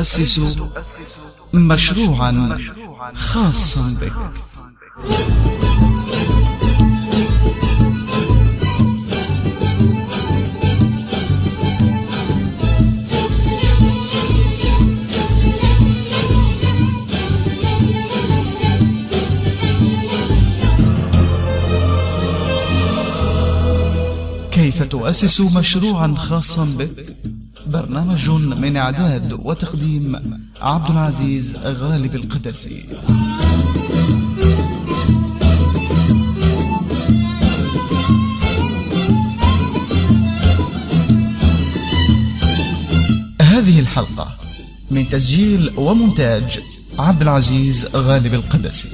تؤسس مشروعا خاصا بك. كيف تؤسس مشروعا خاصا بك؟ برنامج من إعداد وتقديم عبد العزيز غالب القدسي هذه الحلقة من تسجيل ومونتاج عبد العزيز غالب القدسي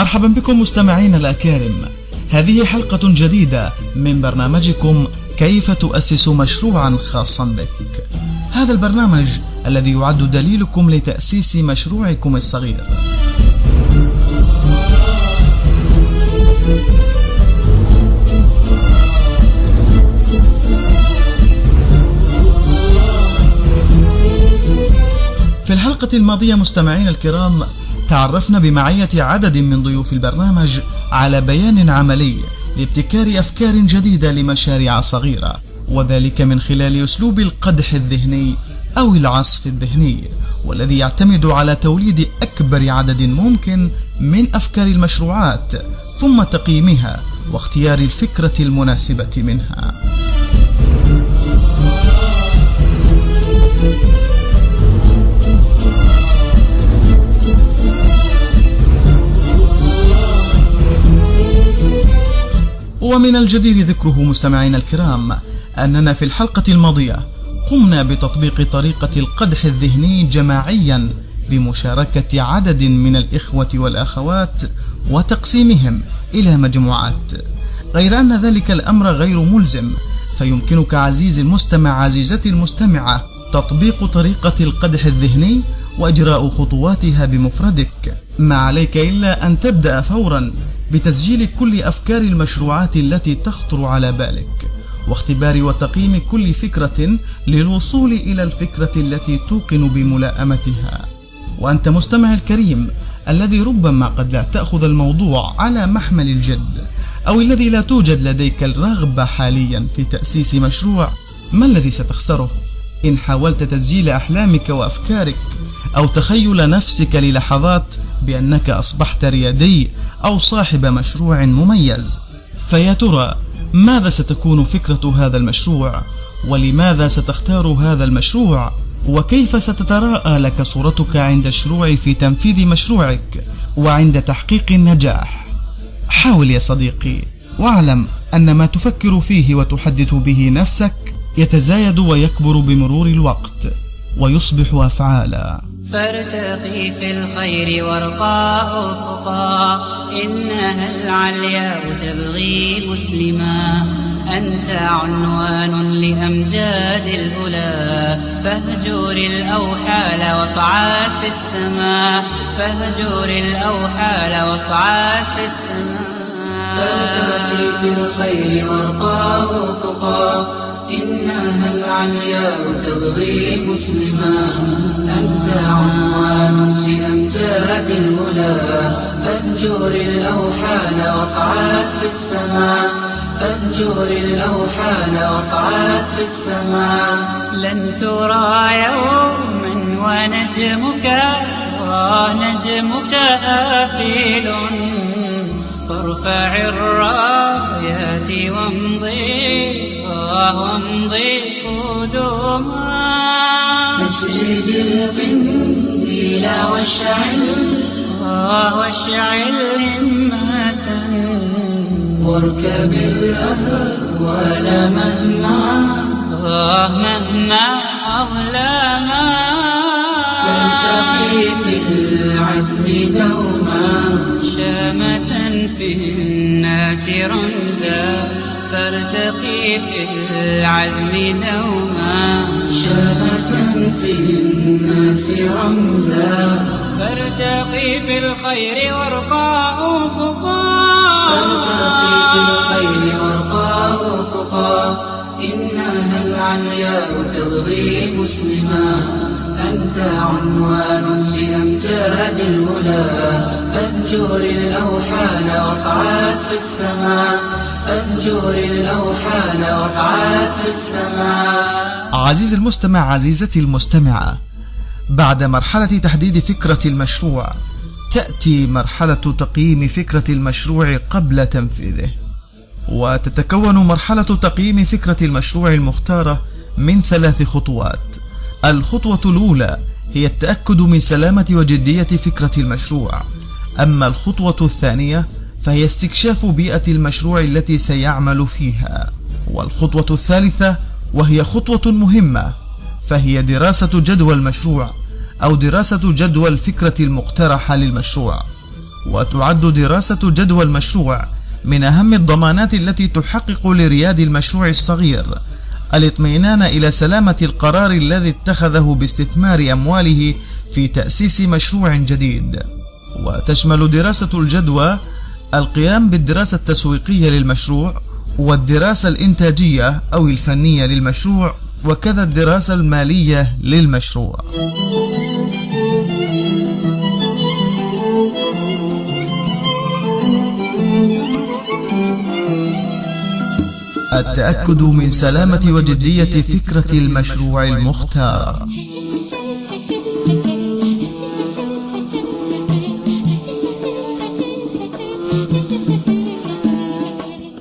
مرحبا بكم مستمعين الأكارم. هذه حلقة جديدة من برنامجكم كيف تؤسس مشروعا خاصا بك. هذا البرنامج الذي يعد دليلكم لتأسيس مشروعكم الصغير. في الحلقة الماضية مستمعين الكرام تعرفنا بمعية عدد من ضيوف البرنامج على بيان عملي لابتكار أفكار جديدة لمشاريع صغيرة وذلك من خلال أسلوب القدح الذهني أو العصف الذهني والذي يعتمد على توليد أكبر عدد ممكن من أفكار المشروعات ثم تقييمها واختيار الفكرة المناسبة منها. ومن الجدير ذكره مستمعينا الكرام أننا في الحلقة الماضية قمنا بتطبيق طريقة القدح الذهني جماعيا بمشاركة عدد من الإخوة والأخوات وتقسيمهم إلى مجموعات. غير أن ذلك الأمر غير ملزم فيمكنك عزيزي المستمع عزيزتي المستمعة تطبيق طريقة القدح الذهني وإجراء خطواتها بمفردك. ما عليك إلا أن تبدأ فورا بتسجيل كل أفكار المشروعات التي تخطر على بالك واختبار وتقييم كل فكرة للوصول إلى الفكرة التي توقن بملائمتها. وأنت مستمع الكريم الذي ربما قد لا تأخذ الموضوع على محمل الجد أو الذي لا توجد لديك الرغبة حاليا في تأسيس مشروع ما الذي ستخسره؟ إن حاولت تسجيل أحلامك وأفكارك أو تخيل نفسك للحظات بأنك أصبحت ريادي أو صاحب مشروع مميز. فيا ترى ماذا ستكون فكرة هذا المشروع؟ ولماذا ستختار هذا المشروع؟ وكيف ستتراءى لك صورتك عند الشروع في تنفيذ مشروعك وعند تحقيق النجاح؟ حاول يا صديقي واعلم أن ما تفكر فيه وتحدث به نفسك يتزايد ويكبر بمرور الوقت ويصبح أفعالا. فارتقي في الخير وارقى أفقا إنها العلياء تبغي مسلما. أنت عنوان لأمجاد الأولى. فاهجر الأوحال واصعد في السماء فاهجر الأوحال واصعد في السماء فارتقي في الخير وارقى أفقا إنها العلياء تبغي مسلما أنت عنوان لأمجاد الهدى فاهجر الأوحال واصعد في السماء. فاهجر الأوحال واصعد في السماء. لن ترى يوما ونجمك ونجمك آفل. فارفع الرايات وامضي وامضي قدما أسرج القنديل واشعل واشعل همة. واركب الأهوال مهما. مهما أظلما. فارتقي في العزم دوما. شامة في الناس رمزا. فارتقي في العزم دوما. شامة في الناس رمزا. فارتقي في الخير وارقى أفقا فارتقي في الخير وارقى أفقا إنها العلياء تبغي مسلما. أنت عنوان لأمجاد الهدى. فانجر الأوحال واصعد في السماء. فانجر الأوحال واصعد في السماء. عزيزي المستمع عزيزتي المستمعة بعد مرحلة تحديد فكرة المشروع تأتي مرحلة تقييم فكرة المشروع قبل تنفيذه. وتتكون مرحلة تقييم فكرة المشروع المختارة من ثلاث خطوات. الخطوة الأولى هي التأكد من سلامة وجدية فكرة المشروع. أما الخطوة الثانية فهي استكشاف بيئة المشروع التي سيعمل فيها. والخطوة الثالثة وهي خطوة مهمة فهي دراسة جدوى المشروع أو دراسة جدوى الفكرة المقترحة للمشروع. وتعد دراسة جدوى المشروع من أهم الضمانات التي تحقق لرياد المشروع الصغير الاطمئنان إلى سلامة القرار الذي اتخذه باستثمار أمواله في تأسيس مشروع جديد. وتشمل دراسة الجدوى القيام بالدراسة التسويقية للمشروع والدراسة الإنتاجية أو الفنية للمشروع وكذا الدراسة المالية للمشروع. التأكد من سلامة وجدية فكرة المشروع المختار.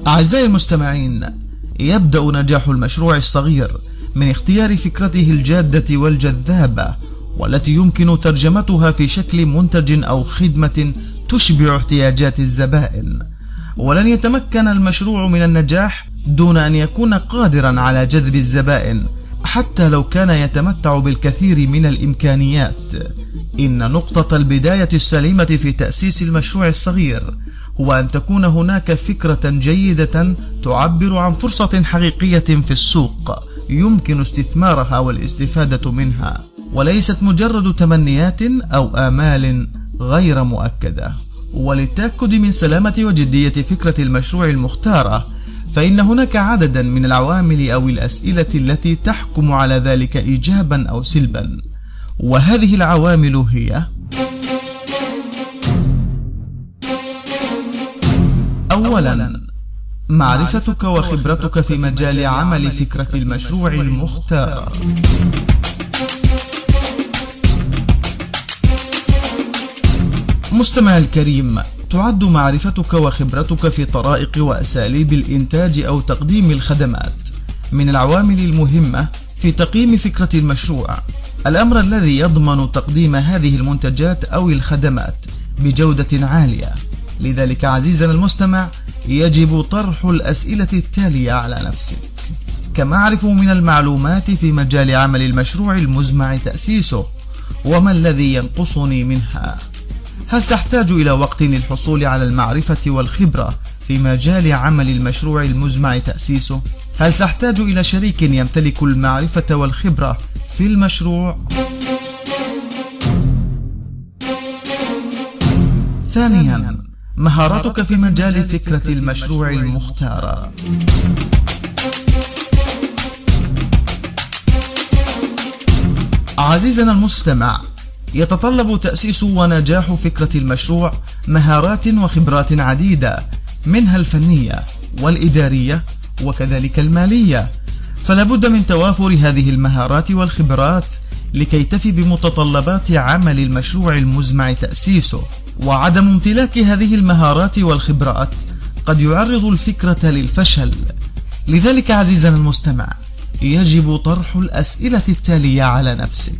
أعزائي المستمعين يبدأ نجاح المشروع الصغير من اختيار فكرته الجادة والجذابة والتي يمكن ترجمتها في شكل منتج أو خدمة تشبع احتياجات الزبائن. ولن يتمكن المشروع من النجاح دون أن يكون قادرا على جذب الزبائن حتى لو كان يتمتع بالكثير من الإمكانيات. إن نقطة البداية السليمة في تأسيس المشروع الصغير هو أن تكون هناك فكرة جيدة تعبر عن فرصة حقيقية في السوق يمكن استثمارها والاستفادة منها وليست مجرد تمنيات أو آمال غير مؤكدة. وللتأكد من سلامة وجدية فكرة المشروع المختارة فإن هناك عددا من العوامل أو الأسئلة التي تحكم على ذلك إيجابا أو سلبا. وهذه العوامل هي أولا معرفتك وخبرتك في مجال عمل فكرة المشروع المختار. مستمع الكريم تعد معرفتك وخبرتك في طرائق وأساليب الإنتاج أو تقديم الخدمات. من العوامل المهمة في تقييم فكرة المشروع الأمر الذي يضمن تقديم هذه المنتجات أو الخدمات بجودة عالية. لذلك عزيزنا المستمع يجب طرح الأسئلة التالية على نفسك كما أعرف من المعلومات في مجال عمل المشروع المزمع تأسيسه وما الذي ينقصني منها هل سأحتاج إلى وقت للحصول على المعرفة والخبرة في مجال عمل المشروع المزمع تأسيسه؟ هل سأحتاج إلى شريك يمتلك المعرفة والخبرة في المشروع؟ ثانيا مهاراتك في مجال فكرة المشروع المختارة عزيزنا المستمع يتطلب تأسيس ونجاح فكرة المشروع مهارات وخبرات عديدة منها الفنية والإدارية وكذلك المالية. فلا بد من توافر هذه المهارات والخبرات لكي تفي بمتطلبات عمل المشروع المزمع تأسيسه. وعدم امتلاك هذه المهارات والخبرات قد يعرض الفكرة للفشل. لذلك عزيزنا المستمع يجب طرح الأسئلة التالية على نفسك.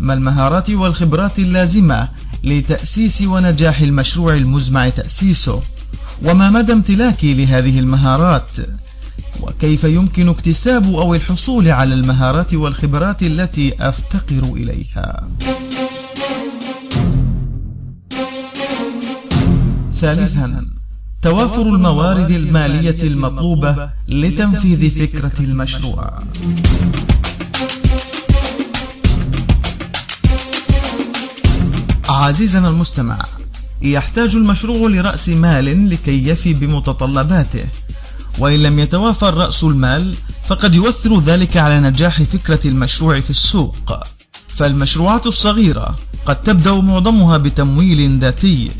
ما المهارات والخبرات اللازمة لتأسيس ونجاح المشروع المزمع تأسيسه؟ وما مدى امتلاكي لهذه المهارات؟ وكيف يمكن اكتساب أو الحصول على المهارات والخبرات التي أفتقر إليها؟ ثالثا توافر الموارد المالية المطلوبة لتنفيذ فكرة المشروع. عزيزنا المستمع يحتاج المشروع لرأس مال لكي يفي بمتطلباته. وإن لم يتوافر رأس المال فقد يؤثر ذلك على نجاح فكرة المشروع في السوق. فالمشروعات الصغيرة قد تبدأ معظمها بتمويل ذاتي.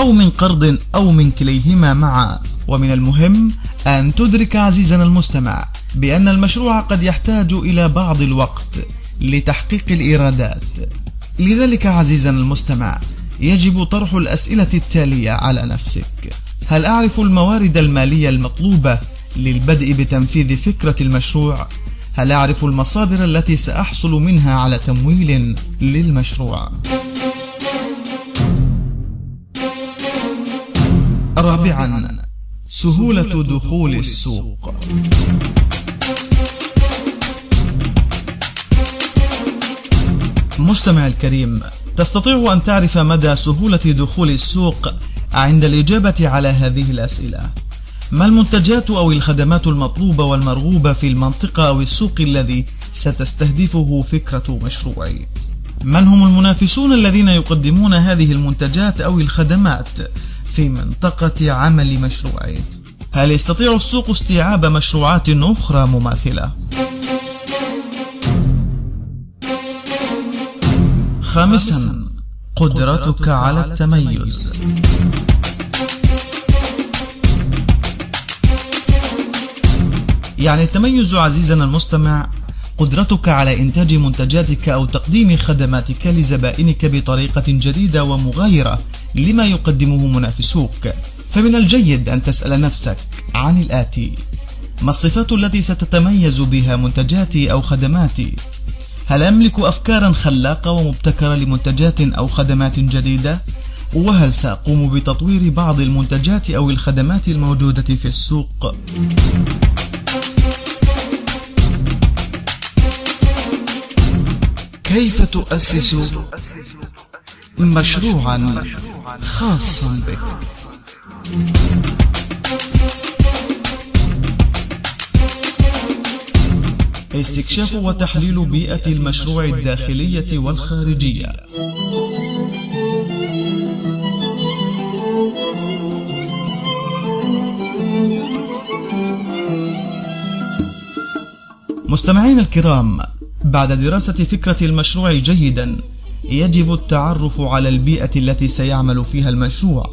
أو من قرض أو من كليهما معا ومن المهم أن تدرك عزيزنا المستمع بأن المشروع قد يحتاج إلى بعض الوقت لتحقيق الإيرادات لذلك عزيزنا المستمع يجب طرح الأسئلة التالية على نفسك هل أعرف الموارد المالية المطلوبة للبدء بتنفيذ فكرة المشروع؟ هل أعرف المصادر التي سأحصل منها على تمويل للمشروع؟ رابعا سهولة دخول السوق. مستمع الكريم تستطيع أن تعرف مدى سهولة دخول السوق عند الإجابة على هذه الأسئلة. ما المنتجات أو الخدمات المطلوبة والمرغوبة في المنطقة أو السوق الذي ستستهدفه فكرة مشروعي؟ من هم المنافسون الذين يقدمون هذه المنتجات أو الخدمات؟ في منطقة عمل مشروعي. هل يستطيع السوق استيعاب مشروعات أخرى مماثلة؟ خامسا قدرتك على التميز. يعني التميز عزيزنا المستمع قدرتك على إنتاج منتجاتك أو تقديم خدماتك لزبائنك بطريقة جديدة ومغايرة. لما يقدمه منافسوك فمن الجيد أن تسأل نفسك عن الآتي ما الصفات التي ستتميز بها منتجاتي أو خدماتي هل أملك أفكارا خلاقة ومبتكرة لمنتجات أو خدمات جديدة؟ وهل سأقوم بتطوير بعض المنتجات أو الخدمات الموجودة في السوق؟ كيف تؤسس مشروعا خاصا بك؟ استكشاف وتحليل بيئة المشروع الداخلية والخارجية مستمعين الكرام بعد دراسة فكرة المشروع جيدا يجب التعرف على البيئة التي سيعمل فيها المشروع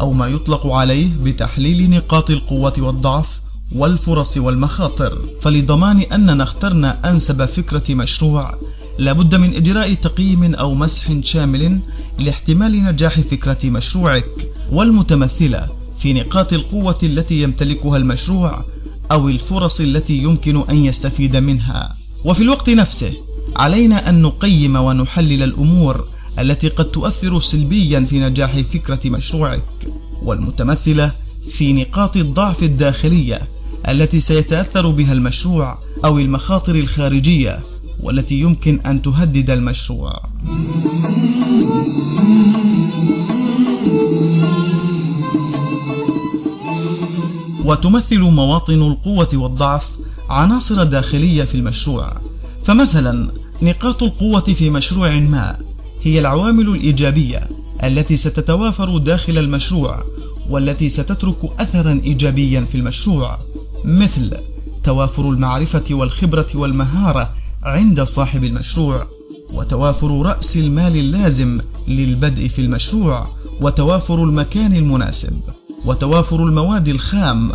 أو ما يطلق عليه بتحليل نقاط القوة والضعف والفرص والمخاطر. فلضمان أننا اخترنا أنسب فكرة مشروع لابد من إجراء تقييم أو مسح شامل لاحتمال نجاح فكرة مشروعك والمتمثلة في نقاط القوة التي يمتلكها المشروع أو الفرص التي يمكن أن يستفيد منها. وفي الوقت نفسه علينا أن نقيم ونحلل الأمور التي قد تؤثر سلبيا في نجاح فكرة مشروعك والمتمثلة في نقاط الضعف الداخلية التي سيتأثر بها المشروع أو المخاطر الخارجية والتي يمكن أن تهدد المشروع. وتمثل مواطن القوة والضعف عناصر داخلية في المشروع، فمثلا نقاط القوة في مشروع ما هي العوامل الإيجابية التي ستتوافر داخل المشروع والتي ستترك أثرا إيجابيا في المشروع مثل توافر المعرفة والخبرة والمهارة عند صاحب المشروع وتوافر رأس المال اللازم للبدء في المشروع وتوافر المكان المناسب وتوافر المواد الخام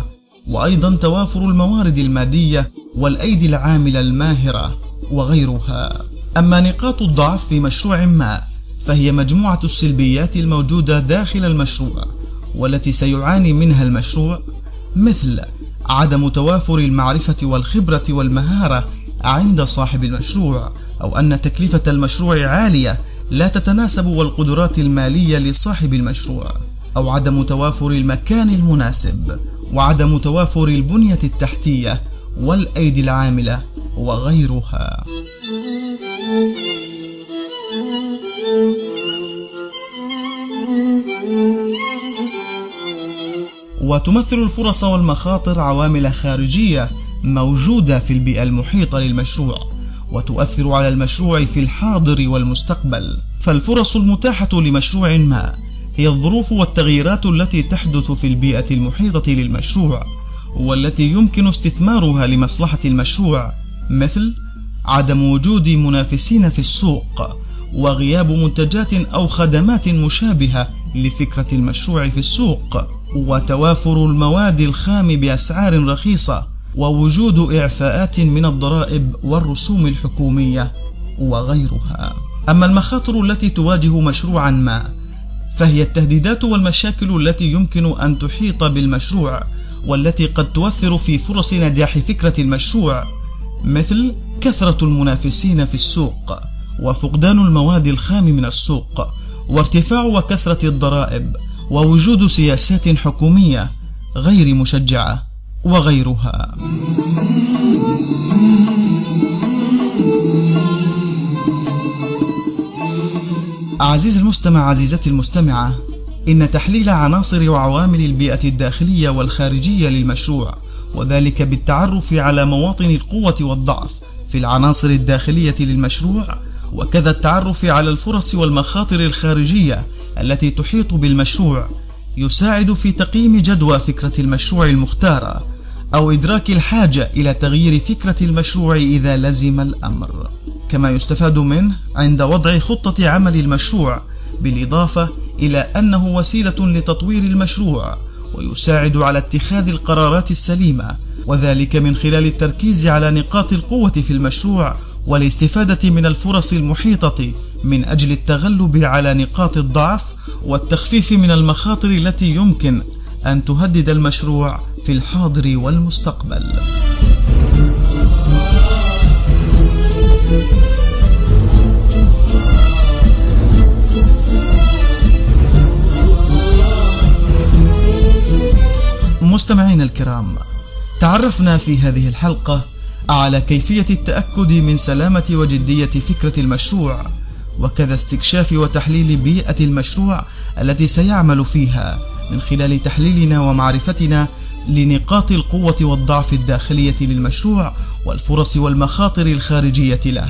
وأيضا توافر الموارد المادية والأيدي العاملة الماهرة. وغيرها. أما نقاط الضعف في مشروع ما فهي مجموعة السلبيات الموجودة داخل المشروع والتي سيعاني منها المشروع مثل عدم توافر المعرفة والخبرة والمهارة عند صاحب المشروع أو أن تكلفة المشروع عالية لا تتناسب والقدرات المالية لصاحب المشروع أو عدم توافر المكان المناسب وعدم توافر البنية التحتية والأيدي العاملة وغيرها. وتمثل الفرص والمخاطر عوامل خارجية موجودة في البيئة المحيطة للمشروع وتؤثر على المشروع في الحاضر والمستقبل. فالفرص المتاحة لمشروع ما هي الظروف والتغييرات التي تحدث في البيئة المحيطة للمشروع. والتي يمكن استثمارها لمصلحة المشروع مثل عدم وجود منافسين في السوق وغياب منتجات أو خدمات مشابهة لفكرة المشروع في السوق وتوافر المواد الخام بأسعار رخيصة ووجود إعفاءات من الضرائب والرسوم الحكومية وغيرها. أما المخاطر التي تواجه مشروعا ما فهي التهديدات والمشاكل التي يمكن أن تحيط بالمشروع والتي قد تؤثر في فرص نجاح فكرة المشروع مثل كثرة المنافسين في السوق وفقدان المواد الخام من السوق وارتفاع وكثرة الضرائب ووجود سياسات حكومية غير مشجعة وغيرها. عزيز المستمع عزيزتي المستمعة إن تحليل عناصر وعوامل البيئة الداخلية والخارجية للمشروع وذلك بالتعرف على مواطن القوة والضعف في العناصر الداخلية للمشروع وكذا التعرف على الفرص والمخاطر الخارجية التي تحيط بالمشروع يساعد في تقييم جدوى فكرة المشروع المختارة أو إدراك الحاجة إلى تغيير فكرة المشروع إذا لزم الأمر. كما يستفاد منه عند وضع خطة عمل المشروع بالإضافة إلى أنه وسيلة لتطوير المشروع ويساعد على اتخاذ القرارات السليمة وذلك من خلال التركيز على نقاط القوة في المشروع والاستفادة من الفرص المحيطة من أجل التغلب على نقاط الضعف والتخفيف من المخاطر التي يمكن أن تهدد المشروع في الحاضر والمستقبل. مستمعينا الكرام تعرفنا في هذه الحلقة على كيفية التأكد من سلامة وجدية فكرة المشروع وكذا استكشاف وتحليل بيئة المشروع التي سيعمل فيها من خلال تحليلنا ومعرفتنا لنقاط القوة والضعف الداخلية للمشروع والفرص والمخاطر الخارجية له.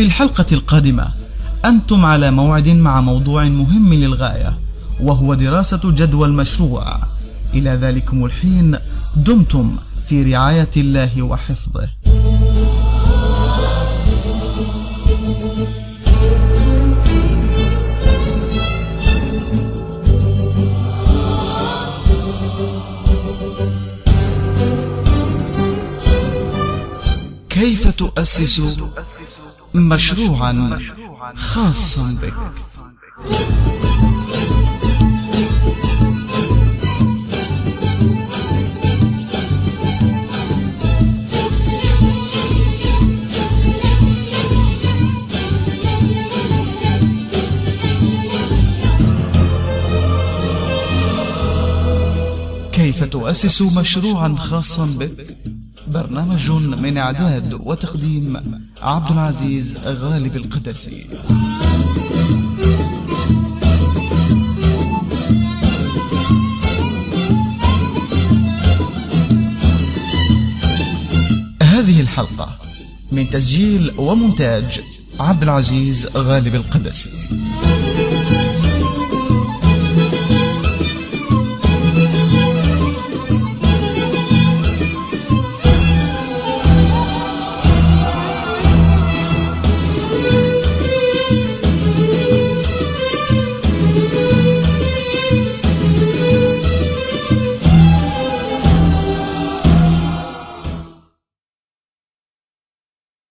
في الحلقة القادمة. أنتم على موعد مع موضوع مهم للغاية وهو دراسة جدوى المشروع. إلى ذلكم الحين دمتم في رعاية الله وحفظه. كيف تؤسس مشروعا خاصا بك. كيف تؤسس مشروعا خاصا بك؟ برنامج من إعداد وتقديم عبد العزيز غالب القدسي. هذه الحلقة من تسجيل ومونتاج عبد العزيز غالب القدسي.